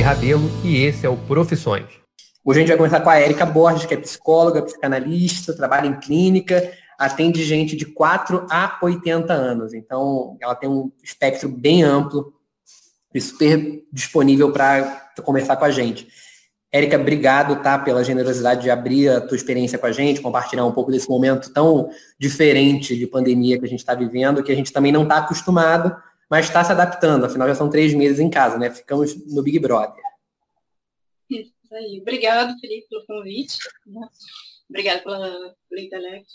Felipe Rabelo e esse é o Profissões. Hoje a gente vai conversar com a Érica Borges, que é psicóloga, psicanalista, trabalha em clínica, atende gente de 4 a 80 anos. Então, ela tem um espectro bem amplo e super disponível para conversar com a gente. Érica, obrigado tá, pela generosidade de abrir a tua experiência com a gente, compartilhar um pouco desse momento tão diferente de pandemia que a gente está vivendo, que a gente também não está acostumado, mas está se adaptando. Afinal, já são três meses em casa, né? Ficamos no Big Brother. Isso aí. Obrigado, Felipe, pelo convite. Obrigado pela, pela intelecto.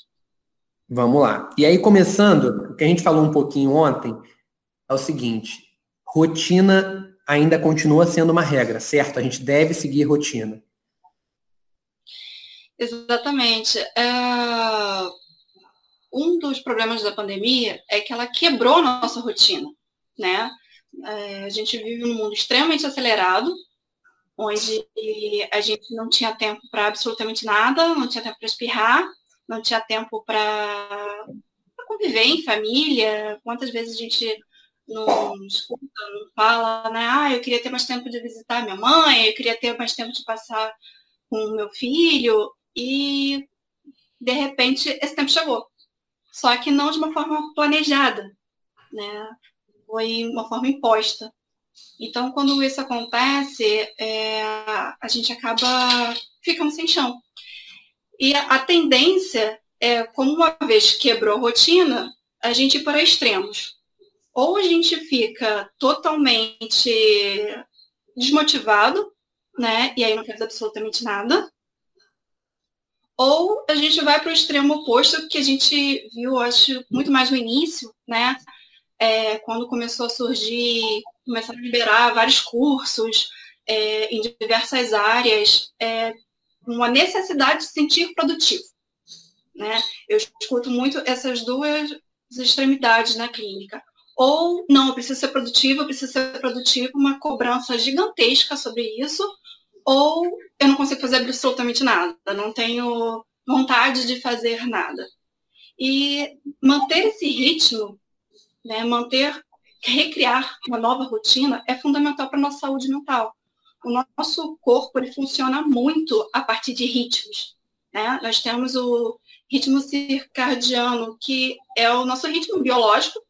Vamos lá. E aí, começando, o que a gente falou um pouquinho ontem é o seguinte: rotina ainda continua sendo uma regra, certo? A gente deve seguir rotina. Exatamente. É... Um dos problemas da pandemia é que ela quebrou a nossa rotina, né? É, a gente vive num mundo extremamente acelerado, onde a gente não tinha tempo para absolutamente nada, não tinha tempo para espirrar, não tinha tempo para conviver em família. Quantas vezes a gente não escuta, não fala, né? Ah, eu queria ter mais tempo de visitar minha mãe, eu queria ter mais tempo de passar com meu filho, e de repente esse tempo chegou. Só que não de uma forma planejada, né? Foi uma forma imposta. Então, quando isso acontece, é, a gente acaba ficando sem chão. E a, a tendência é, como uma vez quebrou a rotina, a gente ir para extremos ou a gente fica totalmente desmotivado, né? E aí não faz absolutamente nada. Ou a gente vai para o extremo oposto, que a gente viu, acho, muito mais no início, né? É, quando começou a surgir, começaram a liberar vários cursos é, em diversas áreas, é, uma necessidade de sentir produtivo. Né? Eu escuto muito essas duas extremidades na clínica ou não, eu preciso ser produtivo, eu preciso ser produtivo, uma cobrança gigantesca sobre isso, ou eu não consigo fazer absolutamente nada, não tenho vontade de fazer nada. E manter esse ritmo, né, manter, recriar uma nova rotina é fundamental para a nossa saúde mental. O nosso corpo ele funciona muito a partir de ritmos. Né? Nós temos o ritmo circadiano, que é o nosso ritmo biológico,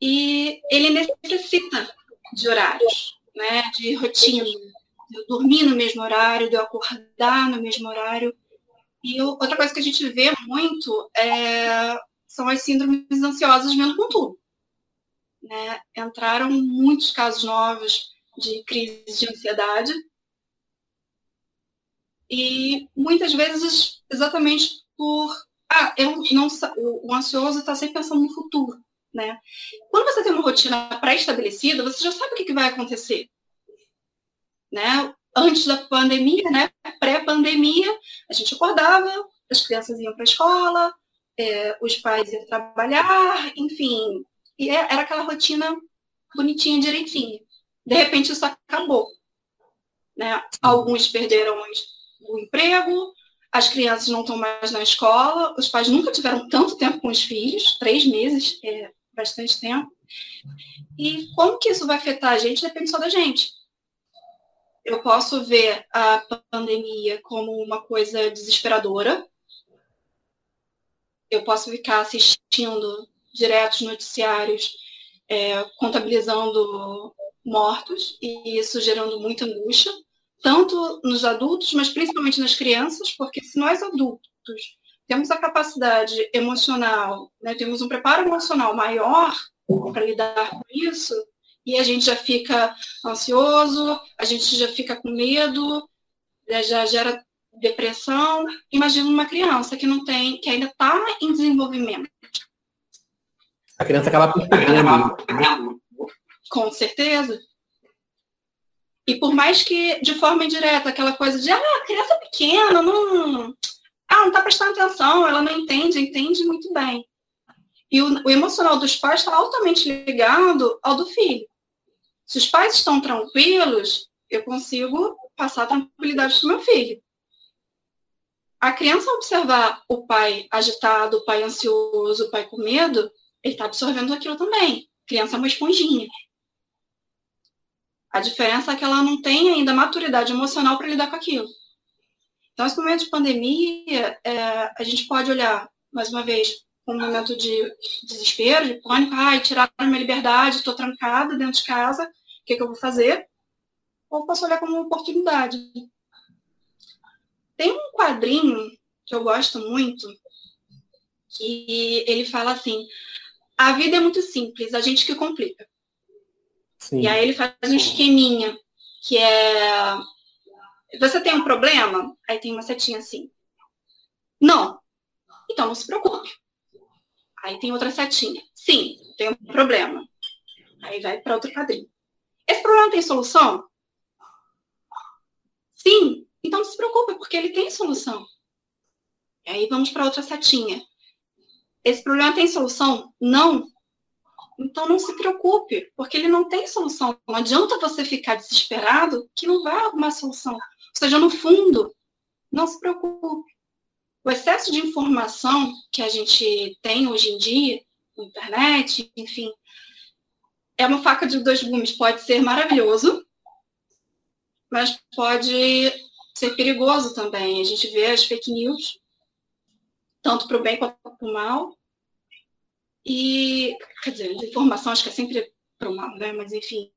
e ele necessita de horários, né, de rotina, de eu dormir no mesmo horário, de eu acordar no mesmo horário. E outra coisa que a gente vê muito é, são as síndromes ansiosas vendo com tudo. Né? Entraram muitos casos novos de crise de ansiedade. E muitas vezes exatamente por. Ah, eu não, o ansioso está sempre pensando no futuro. Né? Quando você tem uma rotina pré-estabelecida, você já sabe o que, que vai acontecer. Né? Antes da pandemia, né? pré-pandemia, a gente acordava, as crianças iam para a escola, é, os pais iam trabalhar, enfim. E é, era aquela rotina bonitinha, direitinha. De repente, isso acabou. Né? Alguns perderam o emprego, as crianças não estão mais na escola, os pais nunca tiveram tanto tempo com os filhos, três meses, é, bastante tempo. E como que isso vai afetar a gente depende só da gente. Eu posso ver a pandemia como uma coisa desesperadora. Eu posso ficar assistindo diretos noticiários é, contabilizando mortos e isso gerando muita angústia, tanto nos adultos, mas principalmente nas crianças, porque se nós adultos temos a capacidade emocional, né, temos um preparo emocional maior para lidar com isso, e a gente já fica ansioso, a gente já fica com medo, né, já gera depressão. Imagina uma criança que não tem, que ainda está em desenvolvimento. A criança acaba perdendo. Com certeza. E por mais que, de forma indireta, aquela coisa de, ah, criança pequena, não, ah, não está prestando atenção, ela não entende, entende muito bem. E o, o emocional dos pais está altamente ligado ao do filho. Se os pais estão tranquilos, eu consigo passar tranquilidade para o meu filho. A criança observar o pai agitado, o pai ansioso, o pai com medo, ele está absorvendo aquilo também. A criança é uma esponjinha. A diferença é que ela não tem ainda maturidade emocional para lidar com aquilo. Então, esse momento de pandemia, é, a gente pode olhar, mais uma vez, um momento de desespero, de pânico, ai, tiraram minha liberdade, estou trancada dentro de casa, o que, que eu vou fazer? Ou posso olhar como uma oportunidade. Tem um quadrinho que eu gosto muito, que ele fala assim, a vida é muito simples, a gente que complica. Sim. E aí ele faz um esqueminha, que é. Você tem um problema? Aí tem uma setinha assim. Não. Então não se preocupe. Aí tem outra setinha. Sim, tem um problema. Aí vai para outro quadrinho. Esse problema tem solução? Sim. Então não se preocupe, porque ele tem solução. E aí vamos para outra setinha. Esse problema tem solução? Não. Então não se preocupe, porque ele não tem solução. Não adianta você ficar desesperado que não vai arrumar solução. Ou seja, no fundo, não se preocupe. O excesso de informação que a gente tem hoje em dia, na internet, enfim, é uma faca de dois gumes. Pode ser maravilhoso, mas pode ser perigoso também. A gente vê as fake news, tanto para o bem quanto para o mal. E, quer dizer, a informação acho que é sempre para o mal, né? Mas, enfim,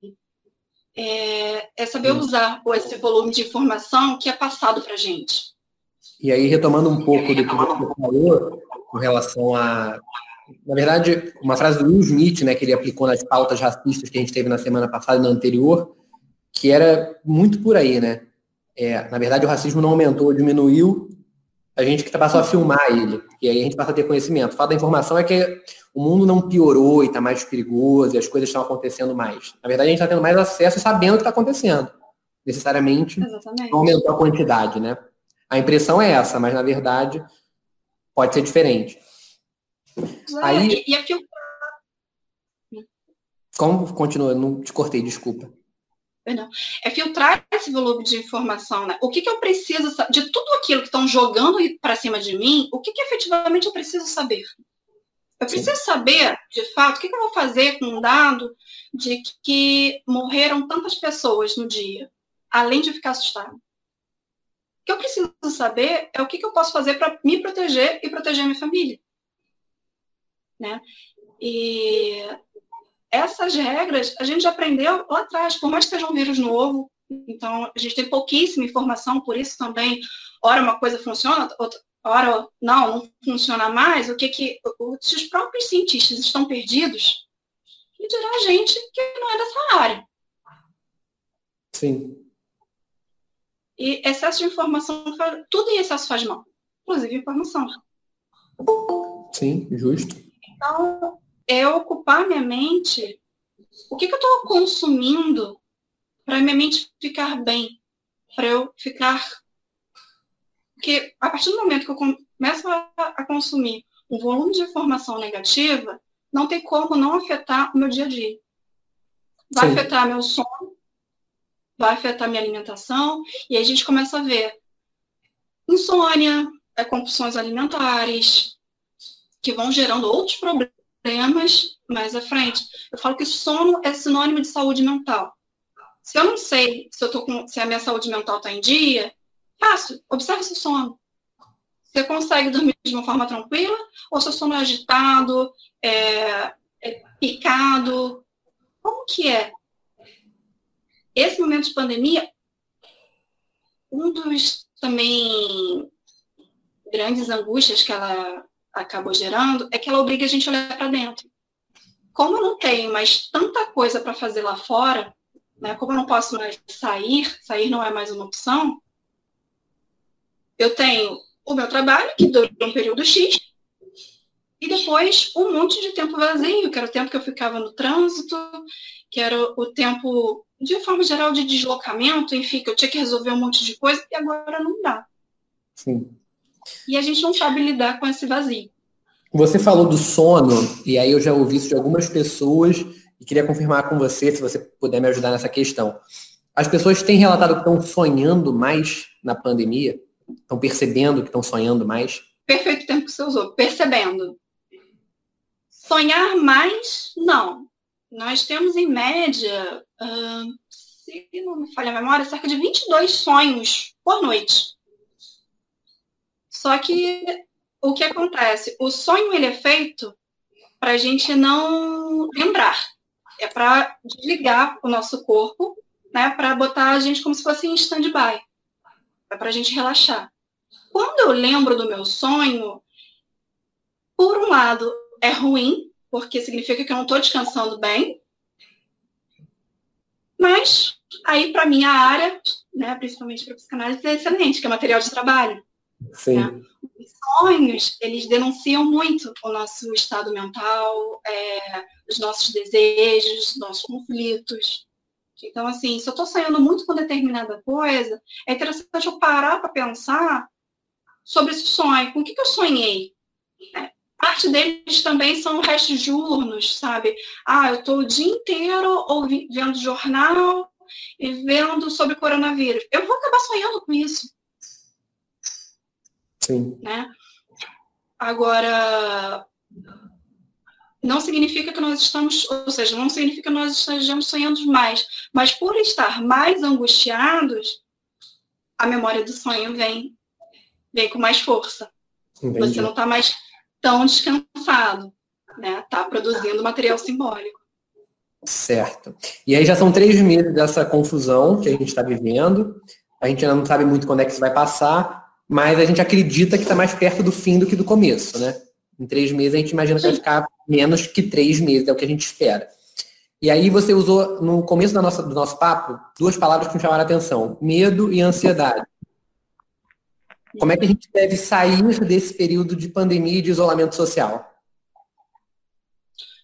é, é saber usar esse volume de informação que é passado para a gente. E aí, retomando um pouco do que você falou, com relação a. Na verdade, uma frase do Will Smith, né, que ele aplicou nas pautas racistas que a gente teve na semana passada e na anterior, que era muito por aí, né? É, na verdade, o racismo não aumentou, diminuiu, a gente que passou a filmar ele. E aí a gente passa a ter conhecimento. O fato da informação é que o mundo não piorou e está mais perigoso e as coisas estão acontecendo mais. Na verdade, a gente está tendo mais acesso e sabendo o que está acontecendo. Necessariamente Exatamente. aumentou a quantidade, né? A impressão é essa, mas na verdade pode ser diferente. É, Aí, e aqui eu... Como continua? Não te cortei, desculpa. Perdão. É filtrar esse volume de informação, né? O que, que eu preciso de tudo aquilo que estão jogando para cima de mim, o que, que efetivamente eu preciso saber? Eu preciso Sim. saber, de fato, o que, que eu vou fazer com um dado de que morreram tantas pessoas no dia, além de ficar assustado. O que eu preciso saber é o que, que eu posso fazer para me proteger e proteger a minha família. Né? E essas regras a gente já aprendeu lá atrás, por mais que seja um vírus novo, então a gente tem pouquíssima informação, por isso também, ora uma coisa funciona, outra, ora não, não funciona mais, o que que se os próprios cientistas estão perdidos, e dirá a gente que não é dessa área. Sim. E excesso de informação, tudo em excesso faz mal, inclusive informação. Sim, justo. Então, é ocupar minha mente. O que, que eu estou consumindo para minha mente ficar bem? Para eu ficar porque a partir do momento que eu começo a, a consumir um volume de informação negativa, não tem como não afetar o meu dia a dia. Vai Sim. afetar meu sono, vai afetar minha alimentação, e aí a gente começa a ver insônia, é, compulsões alimentares, que vão gerando outros problemas mais à frente. Eu falo que sono é sinônimo de saúde mental. Se eu não sei se, eu tô com, se a minha saúde mental está em dia, Fácil, observe seu sono. Você consegue dormir de uma forma tranquila ou seu sono é agitado, é, é picado? Como que é? Esse momento de pandemia, um dos também grandes angústias que ela acabou gerando é que ela obriga a gente a olhar para dentro. Como eu não tenho mais tanta coisa para fazer lá fora, né, como eu não posso mais sair, sair não é mais uma opção, eu tenho o meu trabalho, que dura um período X, e depois um monte de tempo vazio, que era o tempo que eu ficava no trânsito, que era o tempo, de forma geral, de deslocamento, enfim, que eu tinha que resolver um monte de coisa, e agora não dá. Sim. E a gente não sabe lidar com esse vazio. Você falou do sono, e aí eu já ouvi isso de algumas pessoas, e queria confirmar com você, se você puder me ajudar nessa questão. As pessoas têm relatado que estão sonhando mais na pandemia? Estão percebendo que estão sonhando mais? Perfeito tempo que você usou, percebendo. Sonhar mais, não. Nós temos em média uh, se não me falha a memória, cerca de 22 sonhos por noite. Só que o que acontece? O sonho ele é feito para a gente não lembrar. É para desligar o nosso corpo, né? Para botar a gente como se fosse em stand-by. É para a gente relaxar. Quando eu lembro do meu sonho, por um lado, é ruim, porque significa que eu não estou descansando bem. Mas aí, para minha área, né, principalmente para psicanálise, é excelente, que é material de trabalho. Sim. Né? Os sonhos, eles denunciam muito o nosso estado mental, é, os nossos desejos, nossos conflitos. Então, assim, se eu estou sonhando muito com determinada coisa, é interessante eu parar para pensar sobre esse sonho. Com o que, que eu sonhei? É, parte deles também são restos diurnos, sabe? Ah, eu estou o dia inteiro ouvindo, vendo jornal e vendo sobre coronavírus. Eu vou acabar sonhando com isso. Sim. Né? Agora, não significa que nós estamos, ou seja, não significa que nós estejamos sonhando mais, mas por estar mais angustiados, a memória do sonho vem, vem com mais força. Entendi. Você não está mais tão descansado, né? Está produzindo material simbólico. Certo. E aí já são três meses dessa confusão que a gente está vivendo. A gente ainda não sabe muito quando é que isso vai passar, mas a gente acredita que está mais perto do fim do que do começo, né? Em três meses a gente imagina que vai ficar menos que três meses, é o que a gente espera. E aí você usou, no começo da nossa, do nosso papo, duas palavras que me chamaram a atenção, medo e ansiedade. Como é que a gente deve sair desse período de pandemia e de isolamento social?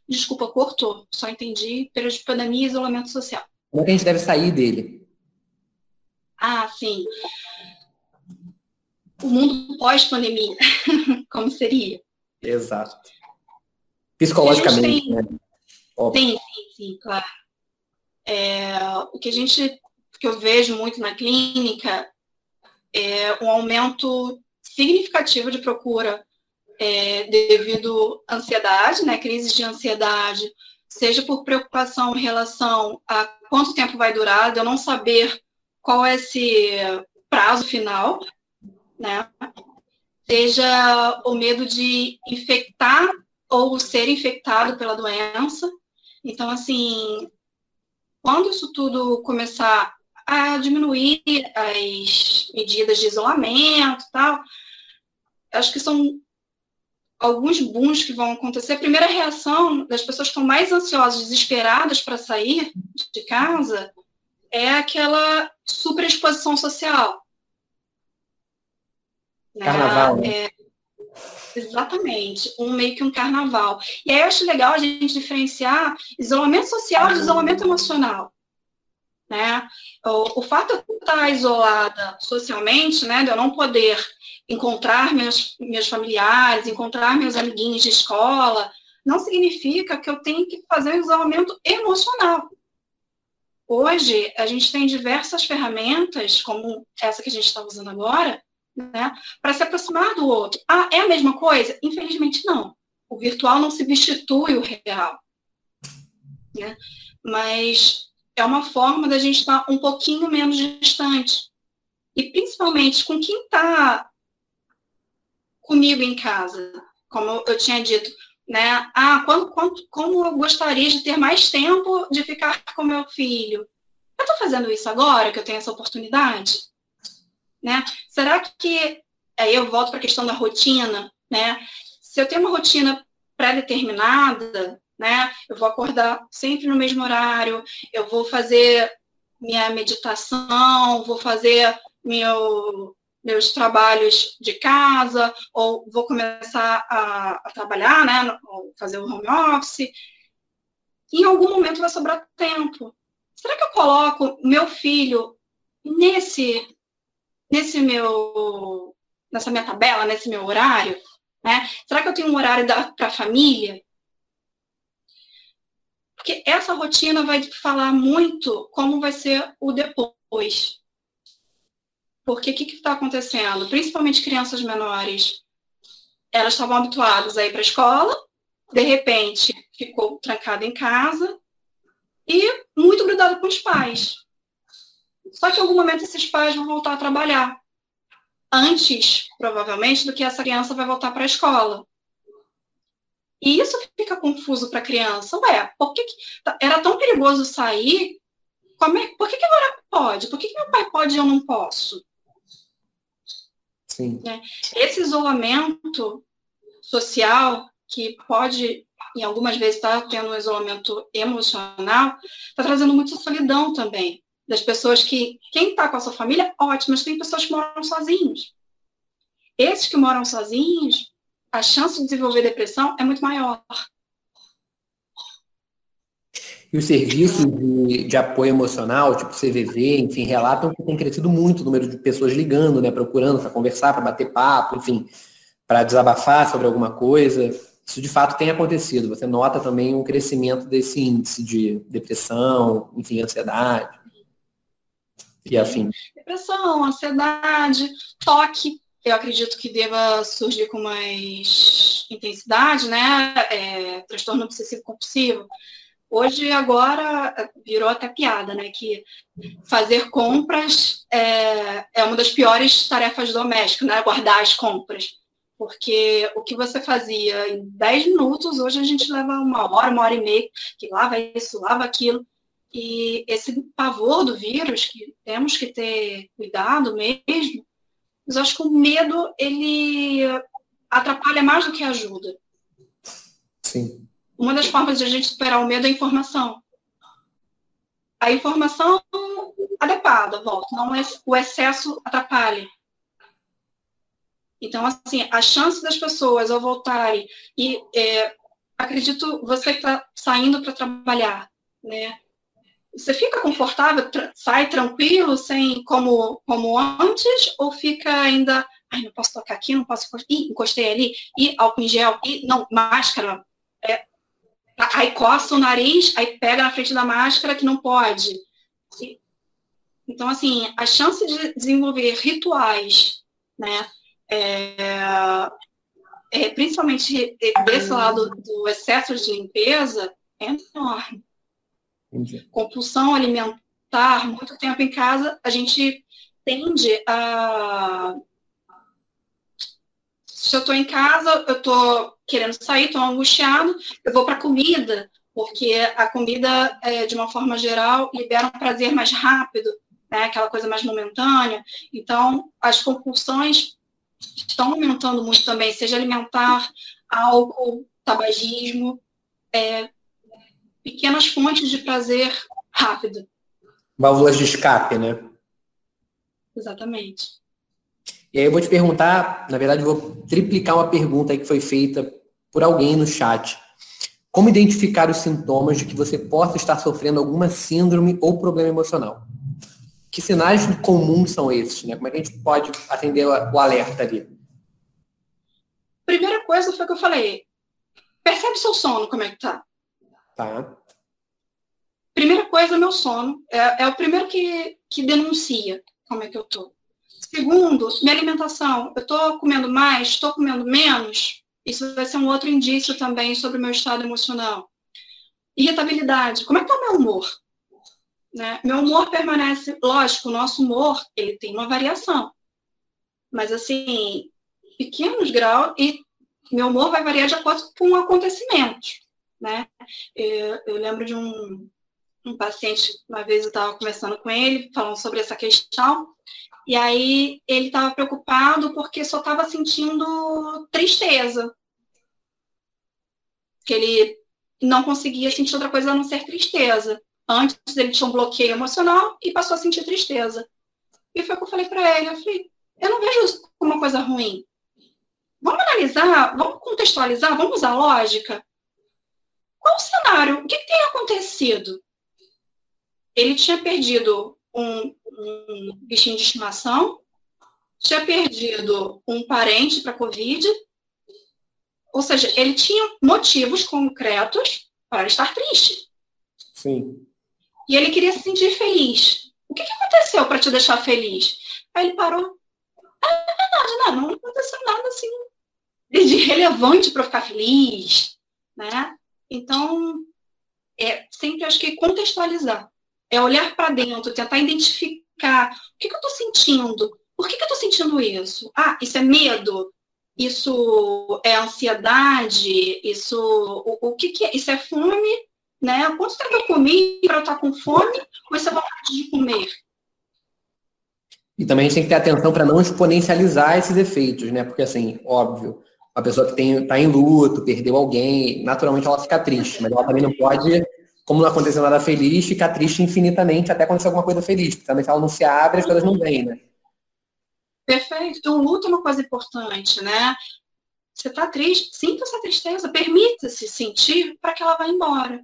Desculpa, cortou. Só entendi período de pandemia e isolamento social. Como é que a gente deve sair dele? Ah, sim o mundo pós-pandemia, como seria. Exato. Psicologicamente, tem, né? Sim, sim, sim, claro. É, o que a gente, que eu vejo muito na clínica é um aumento significativo de procura é, devido à ansiedade, né, crises de ansiedade, seja por preocupação em relação a quanto tempo vai durar, de eu não saber qual é esse prazo final, né? Seja o medo de infectar ou ser infectado pela doença. Então, assim, quando isso tudo começar a diminuir as medidas de isolamento e tal, acho que são alguns booms que vão acontecer. A primeira reação das pessoas que estão mais ansiosas, desesperadas para sair de casa, é aquela superexposição social. Né? Carnaval, né? É, exatamente, um meio que um carnaval. E aí eu acho legal a gente diferenciar isolamento social de isolamento emocional. Né? O, o fato de eu estar isolada socialmente, né, de eu não poder encontrar meus, meus familiares, encontrar meus amiguinhos de escola, não significa que eu tenho que fazer um isolamento emocional. Hoje, a gente tem diversas ferramentas, como essa que a gente está usando agora, né, para se aproximar do outro. Ah, é a mesma coisa? Infelizmente não. O virtual não substitui o real. Né? Mas é uma forma da gente estar um pouquinho menos distante. E principalmente com quem está comigo em casa. Como eu tinha dito, né? Ah, quando, quando, como eu gostaria de ter mais tempo de ficar com meu filho. Eu estou fazendo isso agora, que eu tenho essa oportunidade? Né? Será que aí eu volto para a questão da rotina, né? Se eu tenho uma rotina pré-determinada, né? Eu vou acordar sempre no mesmo horário, eu vou fazer minha meditação, vou fazer meu, meus trabalhos de casa, ou vou começar a, a trabalhar, né? Fazer o home office. Em algum momento vai sobrar tempo. Será que eu coloco meu filho nesse nesse meu, nessa minha tabela, nesse meu horário? Né? Será que eu tenho um horário para a família? Porque essa rotina vai falar muito como vai ser o depois. Porque o que está acontecendo? Principalmente crianças menores, elas estavam habituadas a ir para a escola, de repente ficou trancada em casa e muito grudada com os pais. Só que em algum momento esses pais vão voltar a trabalhar. Antes, provavelmente, do que essa criança vai voltar para a escola. E isso fica confuso para a criança. Ué, por que, que, era tão perigoso sair? É, por que, que agora pode? Por que, que meu pai pode e eu não posso? Sim. Né? Esse isolamento social, que pode, em algumas vezes, estar tá tendo um isolamento emocional, está trazendo muita solidão também. Das pessoas que, quem está com a sua família, ótimo, mas tem pessoas que moram sozinhos. Esses que moram sozinhos, a chance de desenvolver depressão é muito maior. E os serviços de, de, apoio emocional, tipo CVV, enfim, relatam que tem crescido muito o número de pessoas ligando, né, procurando para conversar, para bater papo, enfim, para desabafar sobre alguma coisa. Isso de fato tem acontecido. Você nota também um crescimento desse índice de depressão, enfim, ansiedade e afim. Depressão, ansiedade, toque, eu acredito que deva surgir com mais intensidade, né? É, transtorno obsessivo compulsivo. Hoje, agora, virou até piada, né? Que fazer compras é, é uma das piores tarefas domésticas, né? Guardar as compras. Porque o que você fazia em 10 minutos, hoje a gente leva uma hora, uma hora e meia, que lava isso, lava aquilo. E esse pavor do vírus, que temos que ter cuidado mesmo, mas acho que o medo, ele atrapalha mais do que ajuda. Sim. Uma das formas de a gente superar o medo é a informação. A informação adequada, volta, não é o excesso atrapalha. Então, assim, a chance das pessoas ao voltarem e é, acredito você que está saindo para trabalhar, né? Você fica confortável, tra sai tranquilo, sem como, como antes, ou fica ainda, ai, não posso tocar aqui, não posso Ih, encostei ali, e álcool em gel, e não, máscara, é, aí coça o nariz, aí pega na frente da máscara que não pode. Então, assim, a chance de desenvolver rituais, né, é, é, principalmente desse lado do excesso de limpeza, é enorme. Entendi. compulsão alimentar, muito tempo em casa, a gente tende a. Se eu estou em casa, eu estou querendo sair, estou angustiado, eu vou para a comida, porque a comida, é, de uma forma geral, libera um prazer mais rápido, né, aquela coisa mais momentânea. Então, as compulsões estão aumentando muito também, seja alimentar, álcool, tabagismo, é, pequenas fontes de prazer rápido. Válvulas de escape, né? Exatamente. E aí eu vou te perguntar, na verdade, vou triplicar uma pergunta aí que foi feita por alguém no chat. Como identificar os sintomas de que você possa estar sofrendo alguma síndrome ou problema emocional? Que sinais comuns são esses? Né? Como é que a gente pode atender o alerta ali? Primeira coisa foi que eu falei. Percebe seu sono, como é que tá? Tá. Primeira coisa, meu sono. É, é o primeiro que, que denuncia como é que eu tô. Segundo, minha alimentação. Eu estou comendo mais, estou comendo menos. Isso vai ser um outro indício também sobre o meu estado emocional. Irritabilidade. Como é que o meu humor? Né? Meu humor permanece, lógico, o nosso humor ele tem uma variação. Mas assim, pequenos graus, e meu humor vai variar de acordo com o acontecimento. Né? Eu, eu lembro de um, um paciente, uma vez eu estava conversando com ele, falando sobre essa questão, e aí ele estava preocupado porque só estava sentindo tristeza. Que ele não conseguia sentir outra coisa a não ser tristeza. Antes ele tinha um bloqueio emocional e passou a sentir tristeza. E foi o que eu falei para ele, eu falei, eu não vejo isso como uma coisa ruim. Vamos analisar, vamos contextualizar, vamos usar lógica. Qual o cenário? O que, que tem acontecido? Ele tinha perdido um, um bichinho de estimação, tinha perdido um parente para Covid, ou seja, ele tinha motivos concretos para estar triste. Sim. E ele queria se sentir feliz. O que, que aconteceu para te deixar feliz? Aí ele parou. Ah, é verdade, não, não aconteceu nada assim de relevante para ficar feliz, né? Então, é sempre acho que contextualizar. É olhar para dentro, tentar identificar o que, que eu estou sentindo. Por que, que eu estou sentindo isso? Ah, isso é medo? Isso é ansiedade? Isso o, o que, que é? Isso é fome? Né? Quanto tempo eu comi para eu estar com fome? Ou isso é vontade de comer? E também a gente tem que ter atenção para não exponencializar esses efeitos, né? Porque, assim, óbvio, uma pessoa que está em luto, perdeu alguém, naturalmente ela fica triste, mas ela também não pode, como não aconteceu nada feliz, ficar triste infinitamente até acontecer alguma coisa feliz. Porque também se ela não se abre, as coisas não vêm, né? Perfeito. Então, o luto é uma coisa importante, né? Você está triste, sinta essa tristeza, permita-se sentir para que ela vá embora.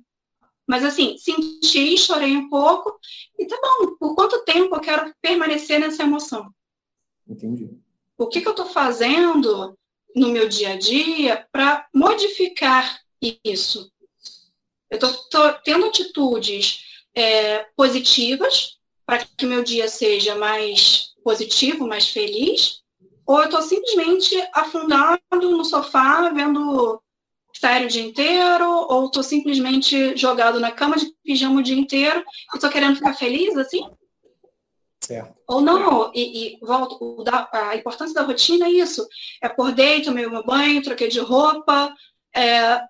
Mas assim, senti, chorei um pouco, e tá bom, por quanto tempo eu quero permanecer nessa emoção? Entendi. O que, que eu estou fazendo no meu dia a dia para modificar isso? Eu estou tendo atitudes é, positivas para que meu dia seja mais positivo, mais feliz, ou eu estou simplesmente afundado no sofá vendo série o dia inteiro, ou estou simplesmente jogado na cama de pijama o dia inteiro e estou querendo ficar feliz assim? Certo. Ou não, e, e volto, a importância da rotina é isso. É acordei, tomei o meu banho, troquei de roupa, é,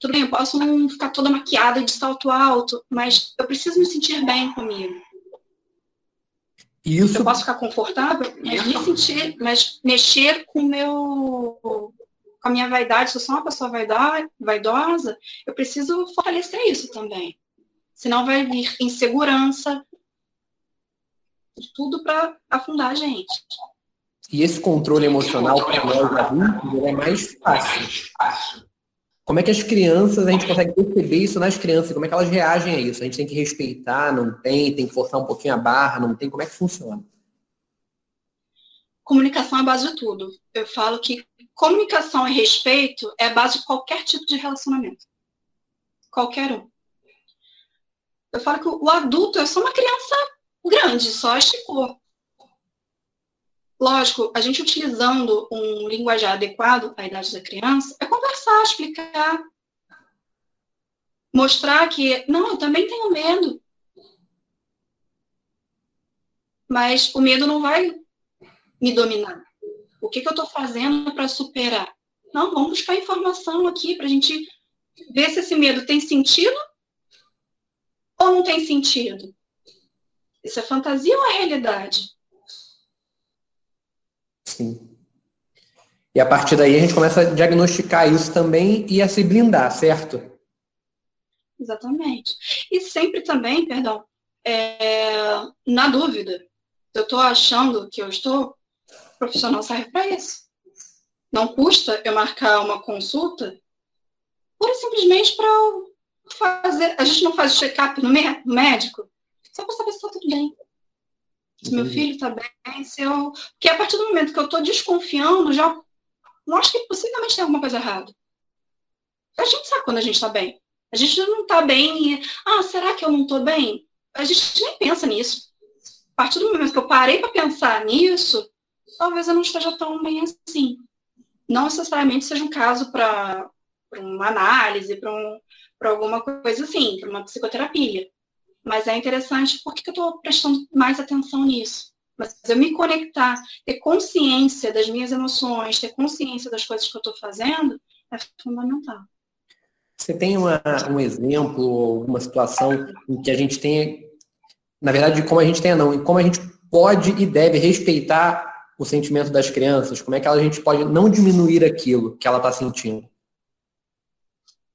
tudo bem, eu posso não ficar toda maquiada de salto alto, mas eu preciso me sentir bem comigo. Isso... Eu posso ficar confortável, mas me sentir, mas mexer com meu com a minha vaidade, se eu sou uma pessoa vaidosa, eu preciso fortalecer isso também. Senão vai vir insegurança, tudo para afundar a gente. E esse controle emocional para nós adultos é mais fácil. Como é que as crianças, a gente consegue perceber isso nas crianças? Como é que elas reagem a isso? A gente tem que respeitar, não tem? Tem que forçar um pouquinho a barra, não tem? Como é que funciona? Comunicação é a base de tudo. Eu falo que comunicação e respeito é a base de qualquer tipo de relacionamento. Qualquer um. Eu falo que o adulto é só uma criança grande, só esticou. Lógico, a gente utilizando um linguajar adequado à idade da criança, é conversar, explicar. Mostrar que, não, eu também tenho medo. Mas o medo não vai me dominar. O que, que eu estou fazendo para superar? Não, vamos buscar informação aqui para a gente ver se esse medo tem sentido ou não tem sentido. Isso é fantasia ou é realidade? Sim. E a partir daí a gente começa a diagnosticar isso também e a se blindar, certo? Exatamente. E sempre também, perdão, é, na dúvida, eu estou achando que eu estou, o profissional serve para isso. Não custa eu marcar uma consulta pura e simplesmente para fazer. A gente não faz check-up no médico só para saber se está tudo bem se meu filho está bem, se eu. Porque a partir do momento que eu estou desconfiando, já acho que possivelmente tem alguma coisa errada. A gente sabe quando a gente está bem. A gente não está bem e, ah, será que eu não estou bem? A gente nem pensa nisso. A partir do momento que eu parei para pensar nisso, talvez eu não esteja tão bem assim. Não necessariamente seja um caso para uma análise, para um, alguma coisa assim, para uma psicoterapia. Mas é interessante porque eu estou prestando mais atenção nisso. Mas eu me conectar, ter consciência das minhas emoções, ter consciência das coisas que eu estou fazendo, é fundamental. Você tem uma, um exemplo, alguma situação em que a gente tenha, na verdade, como a gente tem não, em como a gente pode e deve respeitar o sentimento das crianças? Como é que a gente pode não diminuir aquilo que ela está sentindo?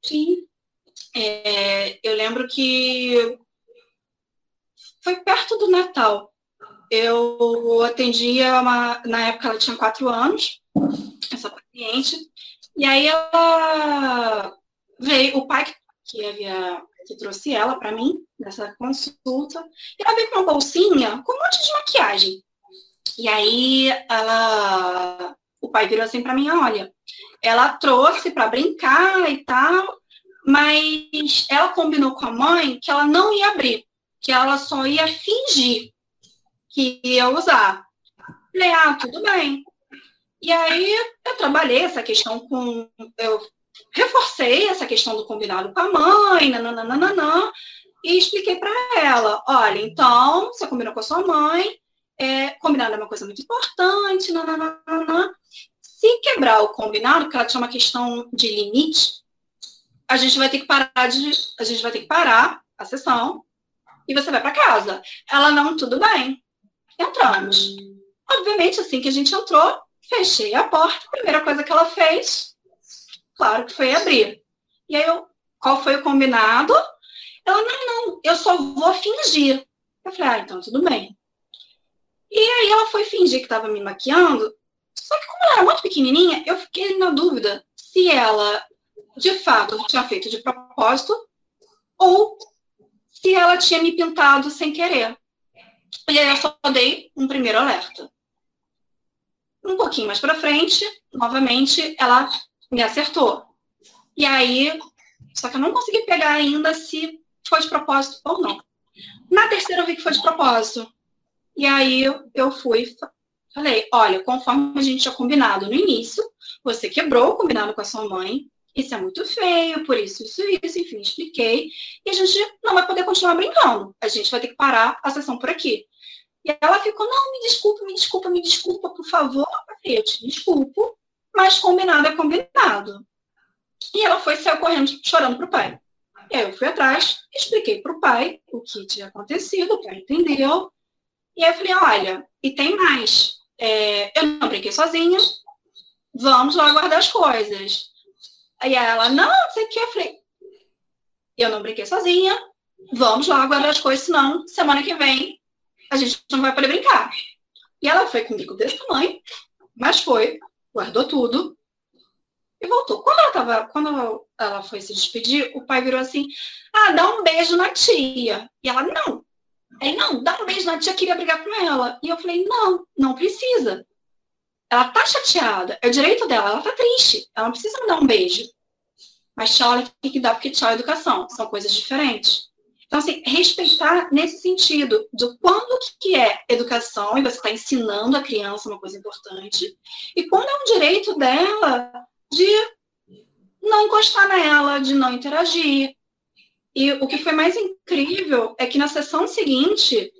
Sim. É, eu lembro que foi perto do Natal. Eu atendia uma, na época ela tinha quatro anos, essa paciente, e aí ela veio, o pai que havia que trouxe ela para mim nessa consulta, e ela veio com uma bolsinha com um monte de maquiagem. E aí ela, o pai virou assim para mim, olha, ela trouxe para brincar e tal, mas ela combinou com a mãe que ela não ia abrir que ela só ia fingir que ia usar. Falei, ah, tudo bem. E aí eu trabalhei essa questão com. Eu reforcei essa questão do combinado com a mãe, nananana, e expliquei para ela, olha, então, você combinou com a sua mãe, é, combinado é uma coisa muito importante, nananana. Se quebrar o combinado, porque ela tinha uma questão de limite, a gente vai ter que parar de, a gente vai ter que parar a sessão e você vai para casa. Ela não, tudo bem. Entramos. Obviamente, assim que a gente entrou, fechei a porta. A primeira coisa que ela fez, claro que foi abrir. E aí eu, qual foi o combinado? Ela, não, não, eu só vou fingir. Eu falei, ah, então tudo bem. E aí ela foi fingir que estava me maquiando. Só que como ela era muito pequenininha, eu fiquei na dúvida se ela de fato tinha feito de propósito ou se ela tinha me pintado sem querer. E aí eu só dei um primeiro alerta. Um pouquinho mais para frente, novamente, ela me acertou. E aí, só que eu não consegui pegar ainda se foi de propósito ou não. Na terceira eu vi que foi de propósito. E aí eu fui, falei, olha, conforme a gente tinha combinado no início, você quebrou o combinado com a sua mãe, isso é muito feio, por isso, isso, isso, enfim, expliquei. E a gente não vai poder continuar brincando. A gente vai ter que parar a sessão por aqui. E ela ficou, não, me desculpa, me desculpa, me desculpa, por favor. Eu te desculpo, mas combinado é combinado. E ela foi sair correndo, chorando pro pai. E aí eu fui atrás, expliquei pro pai o que tinha acontecido, o pai entendeu. E aí eu falei, olha, e tem mais. É, eu não brinquei sozinha, vamos lá guardar as coisas. Aí ela, não, você quer? Eu falei, eu não brinquei sozinha, vamos lá guardar as coisas, senão semana que vem a gente não vai poder brincar. E ela foi com um bico desse tamanho, mas foi, guardou tudo e voltou. Quando ela, tava, quando ela foi se despedir, o pai virou assim, ah, dá um beijo na tia. E ela, não. Aí, não, dá um beijo na tia, queria brigar com ela. E eu falei, não, não precisa. Ela tá chateada, é o direito dela, ela tá triste, ela não precisa me dar um beijo. Mas tchau ela tem que dar, porque tchau é educação, são coisas diferentes. Então, assim, respeitar nesse sentido, do quando que é educação, e você está ensinando a criança uma coisa importante, e quando é um direito dela de não encostar nela, de não interagir. E o que foi mais incrível é que na sessão seguinte,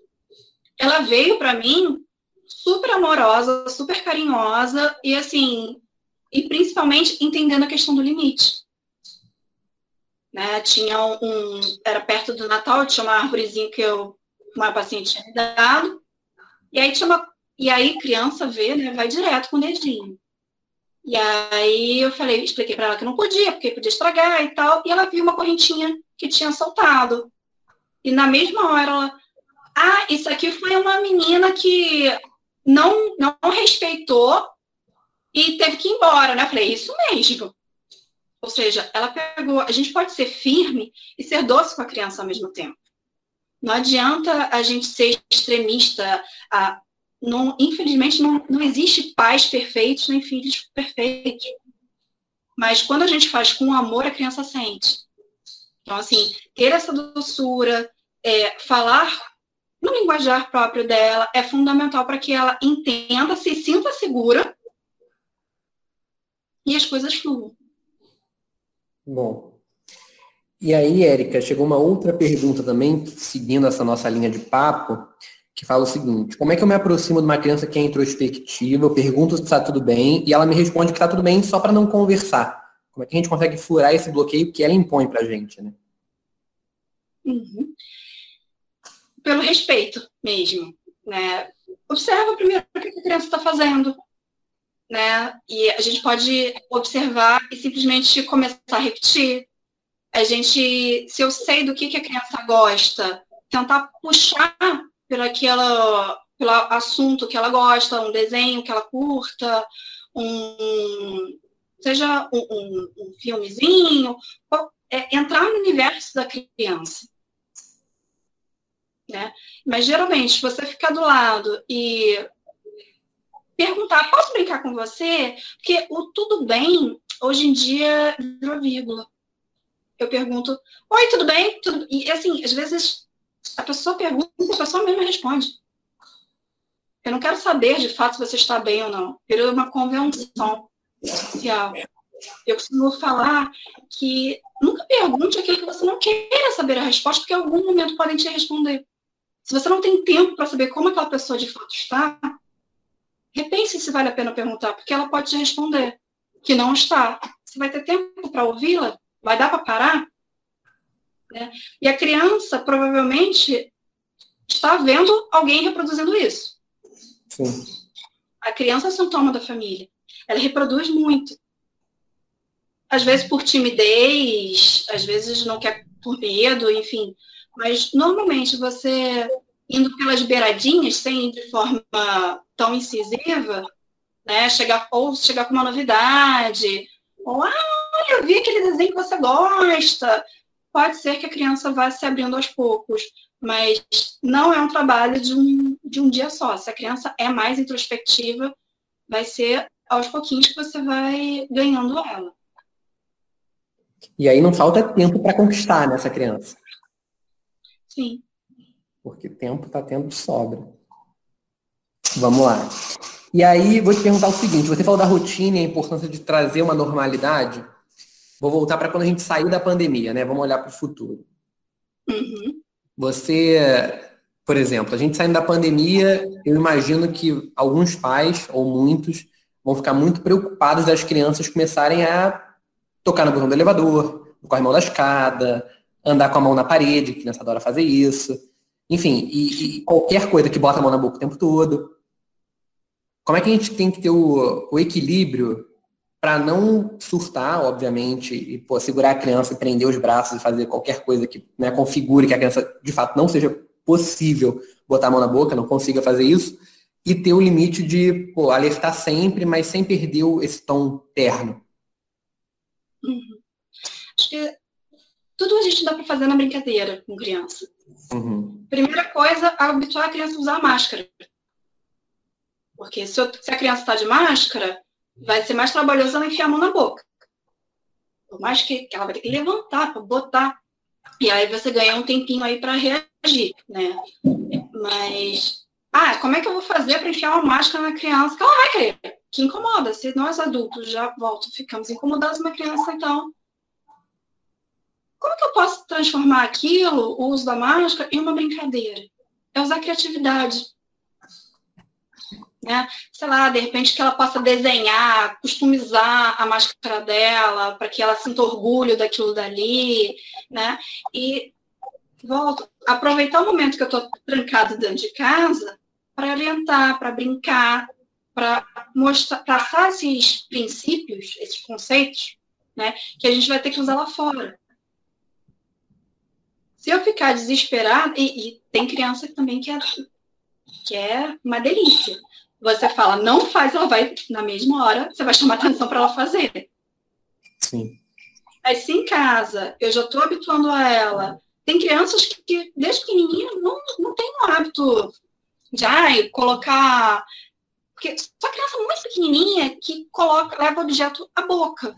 ela veio para mim super amorosa, super carinhosa e assim, e principalmente entendendo a questão do limite. Né? Tinha um, era perto do Natal, tinha uma árvorezinha que eu, uma paciente tinha dado, e aí tinha uma, e aí criança vê, né, vai direto com o dedinho. E aí eu falei, expliquei para ela que não podia, porque podia estragar e tal, e ela viu uma correntinha que tinha soltado. E na mesma hora ela, ah, isso aqui foi uma menina que não, não respeitou e teve que ir embora, né? Eu falei, isso mesmo. Ou seja, ela pegou, a gente pode ser firme e ser doce com a criança ao mesmo tempo. Não adianta a gente ser extremista. A, não, infelizmente, não, não existe pais perfeitos nem filhos perfeitos. Mas quando a gente faz com amor, a criança sente. Então, assim, ter essa doçura, é, falar no linguajar próprio dela é fundamental para que ela entenda, se sinta segura e as coisas fluam. Bom. E aí, Érica, chegou uma outra pergunta também, seguindo essa nossa linha de papo, que fala o seguinte: como é que eu me aproximo de uma criança que é introspectiva? Eu pergunto se está tudo bem e ela me responde que está tudo bem só para não conversar. Como é que a gente consegue furar esse bloqueio que ela impõe para a gente, né? Uhum pelo respeito mesmo, né? Observa primeiro o que a criança está fazendo, né? E a gente pode observar e simplesmente começar a repetir. A gente, se eu sei do que, que a criança gosta, tentar puxar pelo, aquela, pelo assunto que ela gosta, um desenho que ela curta, um, seja um, um, um filmezinho, é, entrar no universo da criança. Né? Mas geralmente, se você ficar do lado e perguntar, posso brincar com você? Porque o tudo bem, hoje em dia, virou vírgula. Eu pergunto, oi, tudo bem? Tudo... E assim, às vezes a pessoa pergunta e a pessoa mesmo responde. Eu não quero saber de fato se você está bem ou não. Virou uma convenção social. Eu costumo falar que nunca pergunte aquilo que você não queira saber a resposta, porque em algum momento podem te responder. Se você não tem tempo para saber como aquela pessoa de fato está, repense se vale a pena perguntar, porque ela pode te responder que não está. Você vai ter tempo para ouvi-la? Vai dar para parar? Né? E a criança provavelmente está vendo alguém reproduzindo isso. Sim. A criança é sintoma da família. Ela reproduz muito. Às vezes por timidez, às vezes não quer por medo, enfim. Mas normalmente você indo pelas beiradinhas, sem ir de forma tão incisiva, né? Chegar, ou chegar com uma novidade, ou ah, eu vi aquele desenho que você gosta. Pode ser que a criança vá se abrindo aos poucos, mas não é um trabalho de um, de um dia só. Se a criança é mais introspectiva, vai ser aos pouquinhos que você vai ganhando ela. E aí não falta tempo para conquistar nessa criança. Sim. Porque tempo está tendo sobra. Vamos lá. E aí, vou te perguntar o seguinte: você falou da rotina e a importância de trazer uma normalidade. Vou voltar para quando a gente sair da pandemia, né? Vamos olhar para o futuro. Uhum. Você, por exemplo, a gente saindo da pandemia, eu imagino que alguns pais, ou muitos, vão ficar muito preocupados das crianças começarem a tocar no botão do elevador, no corrimão da escada, andar com a mão na parede, que criança adora fazer isso. Enfim, e, e, qualquer coisa que bota a mão na boca o tempo todo. Como é que a gente tem que ter o, o equilíbrio para não surtar, obviamente, e pô, segurar a criança e prender os braços e fazer qualquer coisa que né, configure que a criança, de fato, não seja possível botar a mão na boca, não consiga fazer isso, e ter o limite de pô, alertar sempre, mas sem perder esse tom terno. Uhum. Acho que tudo a gente dá para fazer na brincadeira com criança. Uhum. Primeira coisa, habituar a criança a usar máscara. Porque se, eu, se a criança está de máscara, vai ser mais trabalhoso ela enfiar a mão na boca. Por mais que, ela vai ter que levantar para botar. E aí você ganha um tempinho aí para reagir, né? Mas, ah, como é que eu vou fazer para enfiar uma máscara na criança? Que ela vai querer. Que incomoda. Se nós adultos já voltam, ficamos incomodados, uma criança, então. Como que eu posso transformar aquilo, o uso da máscara, em uma brincadeira? É usar criatividade né? Sei lá, de repente que ela possa desenhar, customizar a máscara dela, para que ela sinta orgulho daquilo dali, né? E volto, aproveitar o momento que eu estou trancada dentro de casa para orientar, para brincar, para mostrar, passar esses princípios, esses conceitos, né? Que a gente vai ter que usar lá fora. Se eu ficar desesperada, e, e tem criança também que é, que é uma delícia você fala, não faz, ela vai, na mesma hora, você vai chamar atenção para ela fazer. Sim. Aí, se em casa eu já estou habituando a ela, tem crianças que, que desde pequenininha, não, não tem um hábito de ai, colocar. Porque só criança muito pequenininha que coloca, leva o objeto à boca.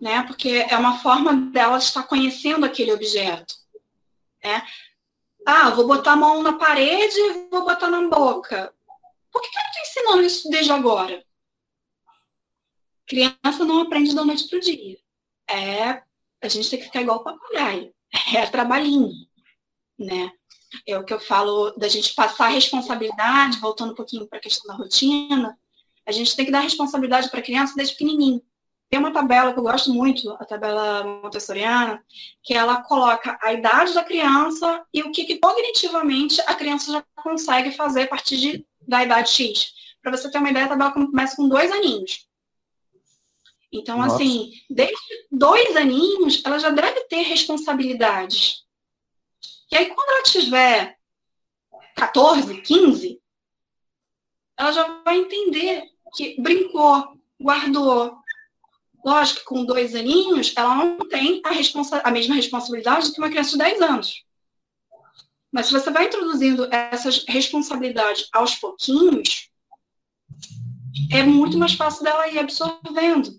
Né? Porque é uma forma dela estar conhecendo aquele objeto. Né? Ah, vou botar a mão na parede e vou botar na boca. Por que, eu estou ensinando isso desde agora? Criança não aprende da noite para o dia. É, a gente tem que ficar igual papagaio. É trabalhinho, né? É o que eu falo da gente passar responsabilidade, voltando um pouquinho para a questão da rotina, a gente tem que dar responsabilidade para a criança desde pequenininho. Tem uma tabela que eu gosto muito, a tabela montessoriana, que ela coloca a idade da criança e o que, que cognitivamente a criança já consegue fazer a partir de da idade X. Para você ter uma ideia, a tabela começa com dois aninhos. Então, Nossa. assim, desde dois aninhos, ela já deve ter responsabilidades. E aí, quando ela tiver 14, 15, ela já vai entender que brincou, guardou. Lógico que com dois aninhos, ela não tem a, responsa a mesma responsabilidade que uma criança de 10 anos. Mas se você vai introduzindo essas responsabilidades aos pouquinhos, é muito mais fácil dela ir absorvendo.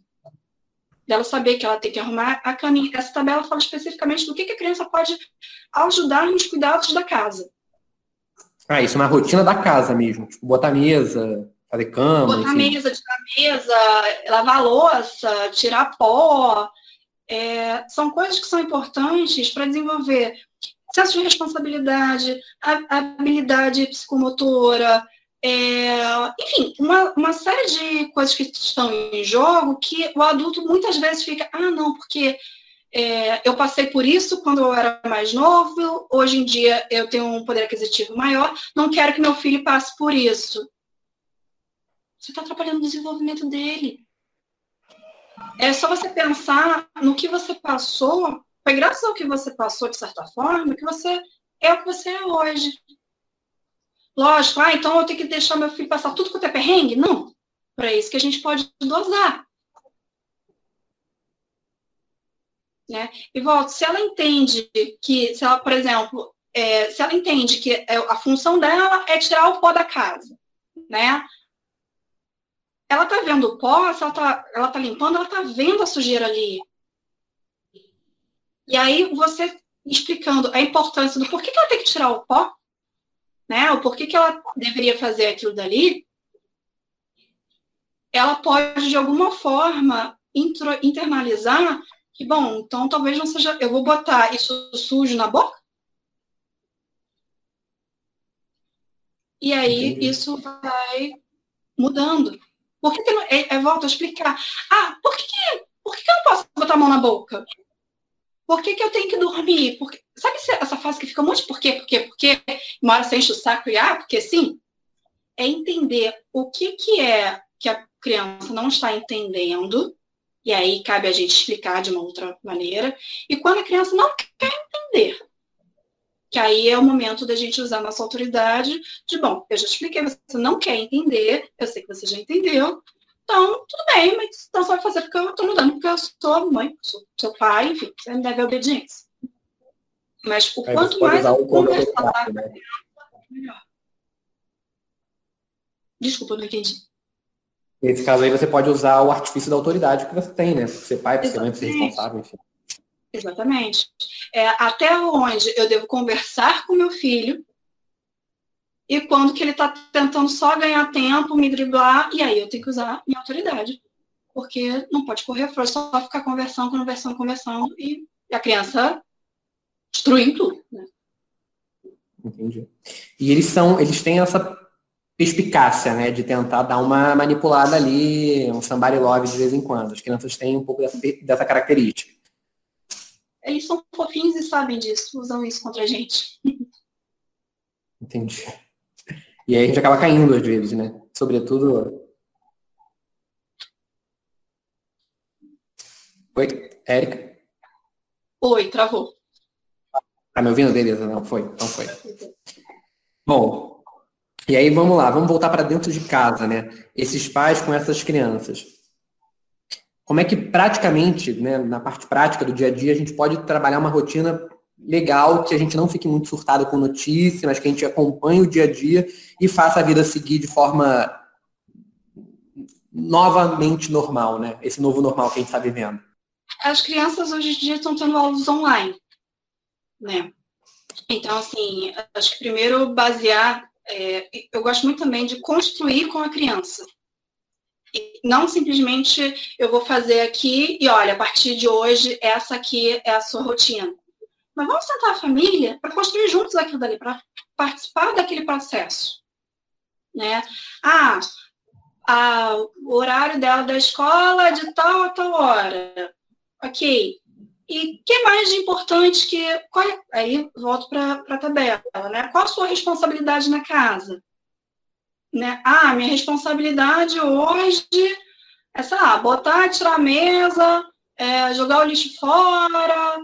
Dela saber que ela tem que arrumar a caminho. Essa tabela fala especificamente do que, a criança pode ajudar nos cuidados da casa. Ah, isso é uma rotina da casa mesmo. Tipo, botar mesa, fazer cama. Botar enfim. mesa, tirar mesa, lavar louça, tirar pó. é, são coisas que são importantes para desenvolver senso de responsabilidade, habilidade psicomotora, é, enfim, uma, uma série de coisas que estão em jogo que o adulto muitas vezes fica, ah, não, porque é, eu passei por isso quando eu era mais novo, hoje em dia eu tenho um poder aquisitivo maior, não quero que meu filho passe por isso. Você está atrapalhando o desenvolvimento dele. É só você pensar no que você passou, foi graças ao que você passou, de certa forma, que você é o que você é hoje. Lógico, ah, então eu tenho que deixar meu filho passar tudo com o perrengue? Não. Para isso que a gente pode dosar. Né? E volto, se ela entende que, se ela, por exemplo, é, se ela entende que é, a função dela é tirar o pó da casa, né? Ela tá vendo o pó, se ela tá, ela tá limpando, ela tá vendo a sujeira ali. E aí você explicando a importância do porquê que ela tem que tirar o pó, né? O porquê que ela deveria fazer aquilo dali, ela pode de alguma forma internalizar que, bom, então talvez não seja. Eu vou botar isso sujo na boca? E aí Entendi. isso vai mudando. Por que, que é, é, volto a explicar. Ah, por que, por que, eu não posso botar a mão na boca? Por que, que eu tenho que dormir? Porque, sabe essa fase que fica um monte por quê, por quê, por quê? Uma hora você enche o saco e ah, porque sim? É entender o que, que é que a criança não está entendendo e aí cabe a gente explicar de uma outra maneira. E quando a criança não quer entender, que aí é o momento da gente usar nossa autoridade de, bom, eu já expliquei, você não quer entender, eu sei que você já entendeu, então, tudo bem, mas então vai fazer porque eu estou mudando, porque eu sou a mãe, sou seu pai, enfim, você me deve obediência. Mas o aí quanto mais eu conversar, né? melhor. Desculpa, não entendi. Nesse caso aí, você pode usar o artifício da autoridade que você tem, né? Ser pai, ser mãe, ser responsável, enfim. Exatamente. É, até onde eu devo conversar com meu filho e quando que ele está tentando só ganhar tempo, me driblar, e aí eu tenho que usar minha autoridade. Porque não pode correr fora, só ficar conversando, conversando, conversando, e a criança destruindo tudo. Né? Entendi. E eles são, eles têm essa perspicácia, né, de tentar dar uma manipulada ali, um somebody love de vez em quando. As crianças têm um pouco dessa, dessa característica. Eles são fofinhos e sabem disso, usam isso contra a gente. Entendi. E aí a gente acaba caindo às vezes, né? Sobretudo. Oi, Érica? Oi, travou. Tá me ouvindo? Beleza, não foi. Não foi. Bom, e aí vamos lá, vamos voltar para dentro de casa, né? Esses pais com essas crianças. Como é que praticamente, né, na parte prática do dia a dia, a gente pode trabalhar uma rotina legal, que a gente não fique muito surtado com notícias, mas que a gente acompanhe o dia a dia e faça a vida seguir de forma novamente normal, né? Esse novo normal que a gente está vivendo. As crianças hoje em dia estão tendo aulas online, né? Então, assim, acho que primeiro basear é, eu gosto muito também de construir com a criança. E não simplesmente eu vou fazer aqui e olha, a partir de hoje, essa aqui é a sua rotina. Mas vamos sentar a família para construir juntos aquilo dali, para participar daquele processo. Né? Ah, o horário dela da escola é de tal a tal hora. Ok. E o que mais de importante que. É, aí volto para a tabela, né? Qual a sua responsabilidade na casa? Né? Ah, minha responsabilidade hoje é, sei lá, botar, tirar a mesa, é, jogar o lixo fora.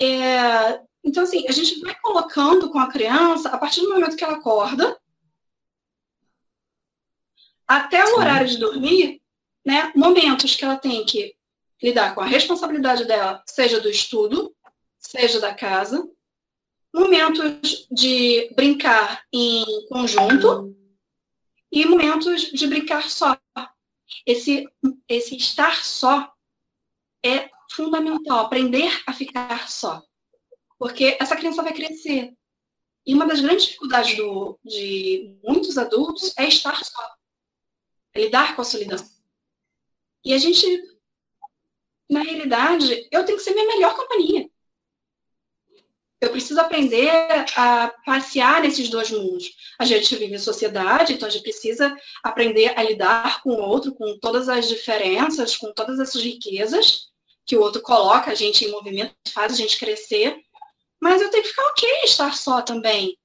É, então, assim, a gente vai colocando com a criança, a partir do momento que ela acorda, até o horário de dormir, né, momentos que ela tem que lidar com a responsabilidade dela, seja do estudo, seja da casa, momentos de brincar em conjunto e momentos de brincar só. Esse, esse estar só é fundamental, aprender a ficar só. Porque essa criança vai crescer. E uma das grandes dificuldades do, de muitos adultos é estar só. É lidar com a solidão. E a gente na realidade, eu tenho que ser minha melhor companhia. Eu preciso aprender a passear nesses dois mundos. A gente vive em sociedade, então a gente precisa aprender a lidar com o outro, com todas as diferenças, com todas essas riquezas que o outro coloca a gente em movimento, faz a gente crescer. Mas eu tenho que ficar ok estar só também.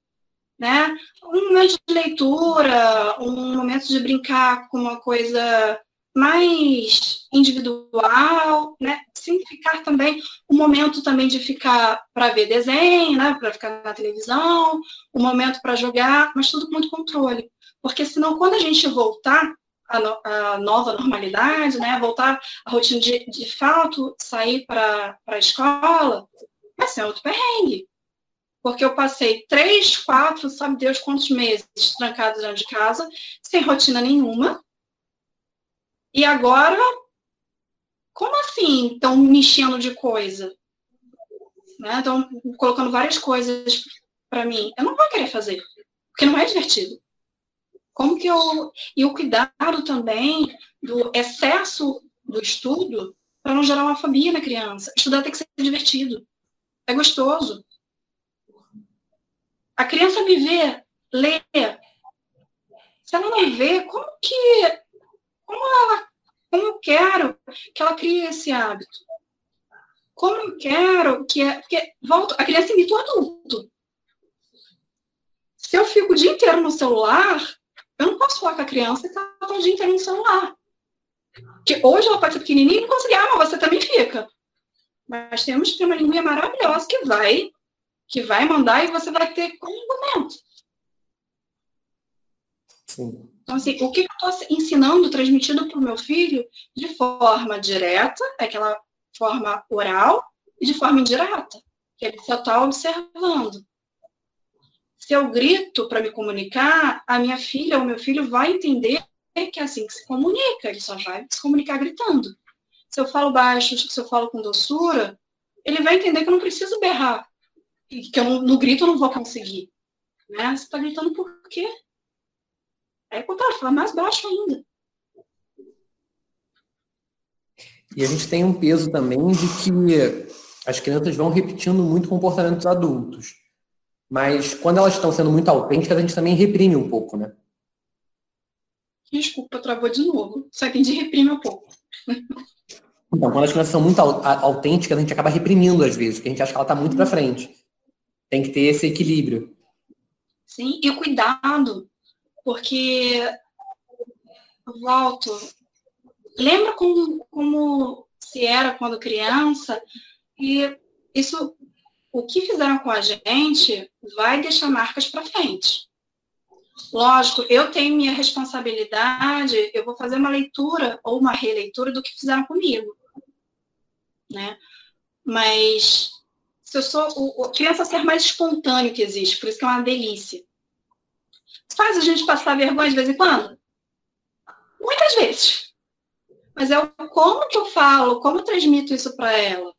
Né? Um momento de leitura, um momento de brincar com uma coisa mais individual, né? Simplificar também o momento também de ficar para ver desenho, né? Para ficar na televisão, o momento para jogar, mas tudo com muito controle. Porque senão, quando a gente voltar à, no, à nova normalidade, né? Voltar à rotina de, de fato, sair para a escola, vai ser outro perrengue. Porque eu passei três, quatro, sabe Deus quantos meses trancados dentro de casa, sem rotina nenhuma, e agora, como assim estão me enchendo de coisa? Estão né? colocando várias coisas para mim. Eu não vou querer fazer, porque não é divertido. Como que eu. E o cuidado também do excesso do estudo para não gerar uma fobia na criança. Estudar tem que ser divertido. É gostoso. A criança me vê ler. Se ela não vê, como que como, ela, como eu quero que ela crie esse hábito? Como eu quero que. É, porque, volto, a criança imita o adulto. Se eu fico o dia inteiro no celular, eu não posso falar com a criança que ela está o dia inteiro no celular. Que hoje ela pode ser pequenininha e não conseguir, ah, mas você também fica. Mas temos que ter uma linguinha maravilhosa que vai, que vai mandar e você vai ter como argumento. Sim. Então, assim, o que eu estou ensinando, transmitindo para o meu filho de forma direta, aquela forma oral, e de forma indireta, que ele só está observando. Se eu grito para me comunicar, a minha filha ou meu filho vai entender que é assim que se comunica, ele só vai se comunicar gritando. Se eu falo baixo, se eu falo com doçura, ele vai entender que eu não preciso berrar, que eu no grito eu não vou conseguir. Né? Você está gritando por quê? Aí, contrário, fala mais baixo ainda. E a gente tem um peso também de que as crianças vão repetindo muito comportamentos adultos. Mas quando elas estão sendo muito autênticas, a gente também reprime um pouco, né? Desculpa, travou de novo. Só entendi reprime um pouco. Então, quando as crianças são muito autênticas, a gente acaba reprimindo às vezes, porque a gente acha que ela está muito para frente. Tem que ter esse equilíbrio. Sim, e o cuidado porque volto. Lembra como, como se era quando criança? E isso, o que fizeram com a gente, vai deixar marcas para frente. Lógico, eu tenho minha responsabilidade, eu vou fazer uma leitura ou uma releitura do que fizeram comigo. Né? Mas se eu sou o, o criança ser mais espontâneo que existe, por isso que é uma delícia faz a gente passar vergonha de vez em quando? Muitas vezes. Mas é o como que eu falo, como eu transmito isso para ela,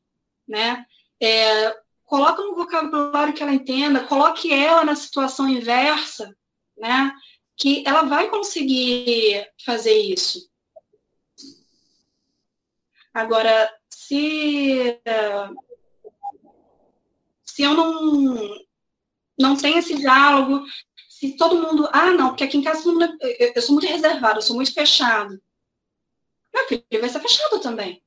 né? É, coloca no vocabulário que ela entenda, coloque ela na situação inversa, né? Que ela vai conseguir fazer isso. Agora, se se eu não não tenho esse diálogo, se todo mundo, ah, não, porque aqui em casa mundo, eu, eu, sou muito reservado, eu sou muito fechado. Meu filho vai ser fechado também.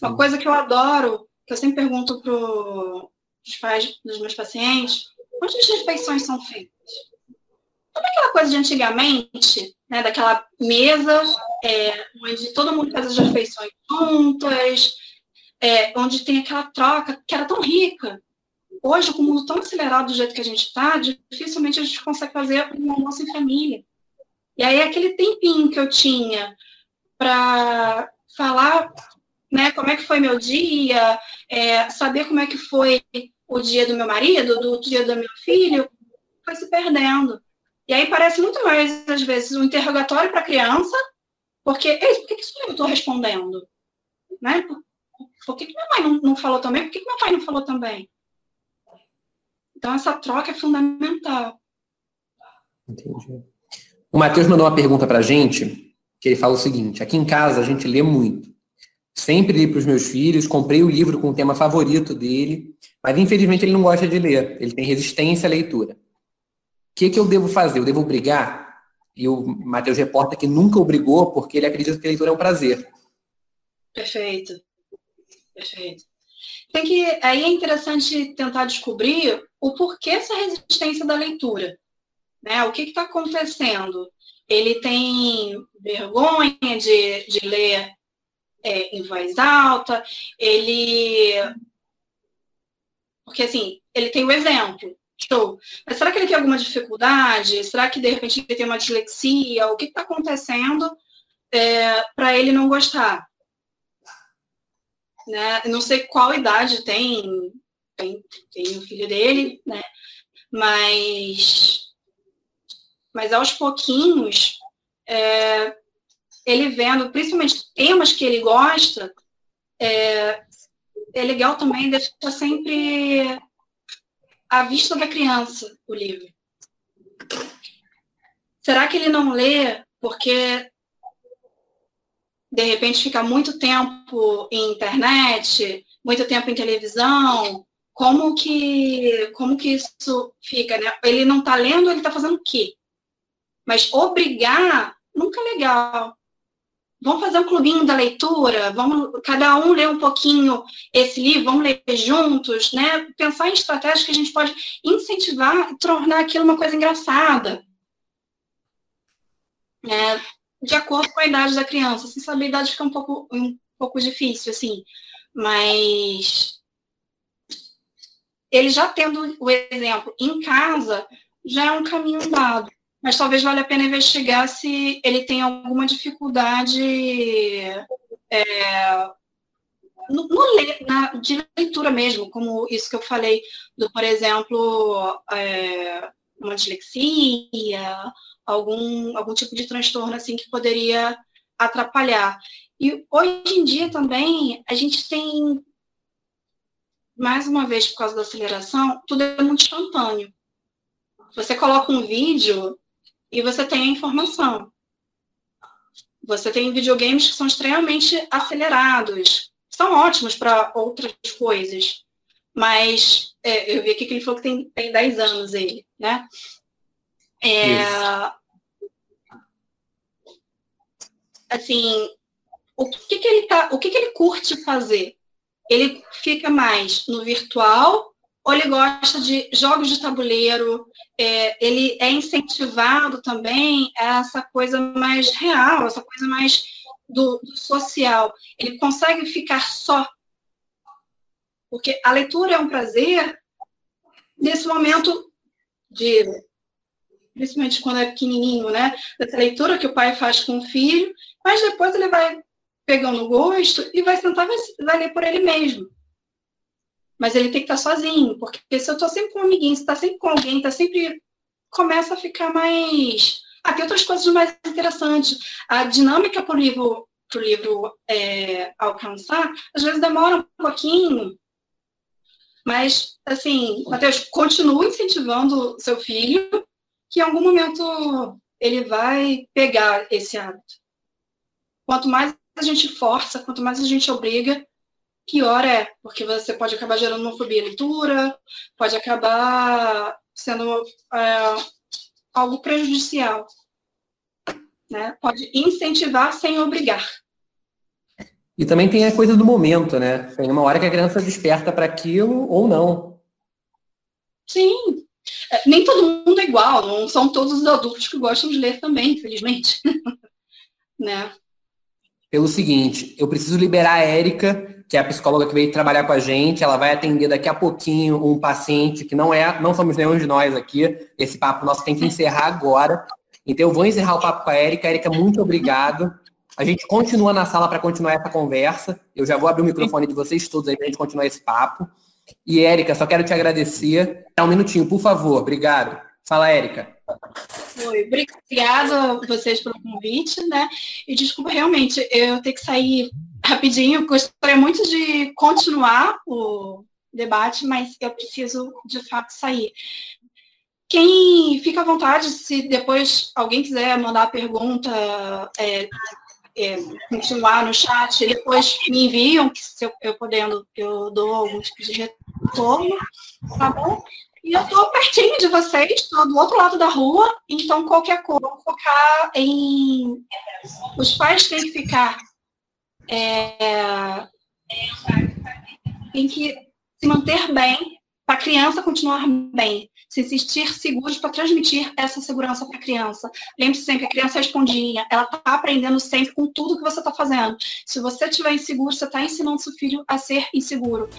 Uma coisa que eu adoro, que eu sempre pergunto para os pais dos meus pacientes, quantas refeições são feitas? Toda aquela coisa de antigamente, né, daquela mesa é, onde todo mundo faz as refeições juntas, é, onde tem aquela troca que era tão rica hoje, com o mundo tão acelerado do jeito que a gente está, dificilmente a gente consegue fazer um almoço em família. E aí, aquele tempinho que eu tinha para falar né, como é que foi meu dia, é, saber como é que foi o dia do meu marido, do dia do meu filho, foi se perdendo. E aí parece muito mais, às vezes, um interrogatório para a criança, porque, ei, por que, que isso eu estou respondendo? Né? Por, por que, que minha mãe não, não falou também? Por que, que meu pai não falou também? Então, essa troca é fundamental. Entendi. O Matheus mandou uma pergunta para a gente, que ele fala o seguinte: aqui em casa a gente lê muito. Sempre li para os meus filhos, comprei o livro com o tema favorito dele, mas infelizmente ele não gosta de ler, ele tem resistência à leitura. O que, que eu devo fazer? Eu devo obrigar? E o Matheus reporta que nunca obrigou, porque ele acredita que a leitura é um prazer. Perfeito. Perfeito. Tem que, aí é interessante tentar descobrir o porquê essa resistência da leitura. Né? O que está acontecendo? Ele tem vergonha de, de ler é, em voz alta, ele. Porque assim, ele tem o exemplo. Show. Mas será que ele tem alguma dificuldade? Será que de repente ele tem uma dislexia? O que está acontecendo é, para ele não gostar? Né? Não sei qual idade tem, tem, tem o filho dele, né? Mas, mas aos pouquinhos, é, ele vendo, principalmente temas que ele gosta, é, é legal também deixar sempre à vista da criança o livro. Será que ele não lê porque de repente fica muito tempo em internet, muito tempo em televisão? Como que como que isso fica, né? Ele não está lendo, ele está fazendo o quê? Mas obrigar nunca é legal. Vamos fazer um clubinho da leitura, vamos cada um ler um pouquinho esse livro, vamos ler juntos, né? Pensar em estratégias que a gente pode incentivar tornar aquilo uma coisa engraçada. É, de acordo com a idade da criança. Sem saber a idade fica um pouco, um pouco difícil, assim. Mas ele já tendo o exemplo em casa, já é um caminho dado mas talvez valha a pena investigar se ele tem alguma dificuldade é, no, no, na, de leitura mesmo, como isso que eu falei, do, por exemplo, é, uma dislexia, algum, algum tipo de transtorno assim que poderia atrapalhar. E hoje em dia também a gente tem, mais uma vez por causa da aceleração, tudo é muito instantâneo. Você coloca um vídeo e você tem a informação. Você tem videogames que são extremamente acelerados, são ótimos para outras coisas, mas é, eu vi aqui que ele falou que tem, tem 10 anos ele, né? É, assim, o que, que ele tá, o que, que ele curte fazer? Ele fica mais no virtual ou ele gosta de jogos de tabuleiro, é, ele é incentivado também a essa coisa mais real, essa coisa mais do, do, social. Ele consegue ficar só. Porque a leitura é um prazer nesse momento de, principalmente quando é pequenininho, né? Dessa leitura que o pai faz com o filho, mas depois ele vai pegando gosto e vai sentar e vai ler por ele mesmo mas ele tem que estar sozinho, porque se eu estou sempre com um amiguinho, se está sempre com alguém, está sempre. começa a ficar mais. Ah, tem outras coisas mais interessantes. A dinâmica para o livro, pro livro é, alcançar, às vezes demora um pouquinho, mas, assim, Matheus, continue incentivando seu filho, que em algum momento ele vai pegar esse hábito. Quanto mais a gente força, quanto mais a gente obriga, pior é, porque você pode acabar gerando uma fobia à leitura, pode acabar sendo é, algo prejudicial. Né? Pode incentivar sem obrigar. E também tem a coisa do momento, né? Tem uma hora que a criança desperta para aquilo ou não. Sim. É, nem todo mundo é igual, não são todos os adultos que gostam de ler também, infelizmente. né? Pelo seguinte, eu preciso liberar a Érica que é a psicóloga que veio trabalhar com a gente. Ela vai atender daqui a pouquinho um paciente que não é, não somos nenhum de nós aqui. Esse papo nosso tem que encerrar agora. Então eu vou encerrar o papo com a Erika. Erika, muito obrigado. A gente continua na sala para continuar essa conversa. Eu já vou abrir o microfone de vocês todos aí para a gente continuar esse papo. E Érica, só quero te agradecer. Dá um minutinho, por favor. Obrigado. Fala, Érica. Oi, obrigada a vocês pelo convite, né? E desculpa, realmente, eu tenho que sair rapidinho, gostaria muito de continuar o debate, mas eu preciso de fato sair. Quem fica à vontade, se depois alguém quiser mandar pergunta, é, é, continuar no chat, depois me enviam, se eu, eu podendo, eu dou algum tipo de retorno, tá bom? E eu estou pertinho de vocês, estou do outro lado da rua, então qualquer coisa, vou focar em. Os pais têm que ficar. É... Tem que se manter bem para a criança continuar bem, se sentir seguros para transmitir essa segurança para a criança. Lembre-se sempre, a criança é ela está aprendendo sempre com tudo que você está fazendo. Se você estiver inseguro, você está ensinando seu filho a ser inseguro.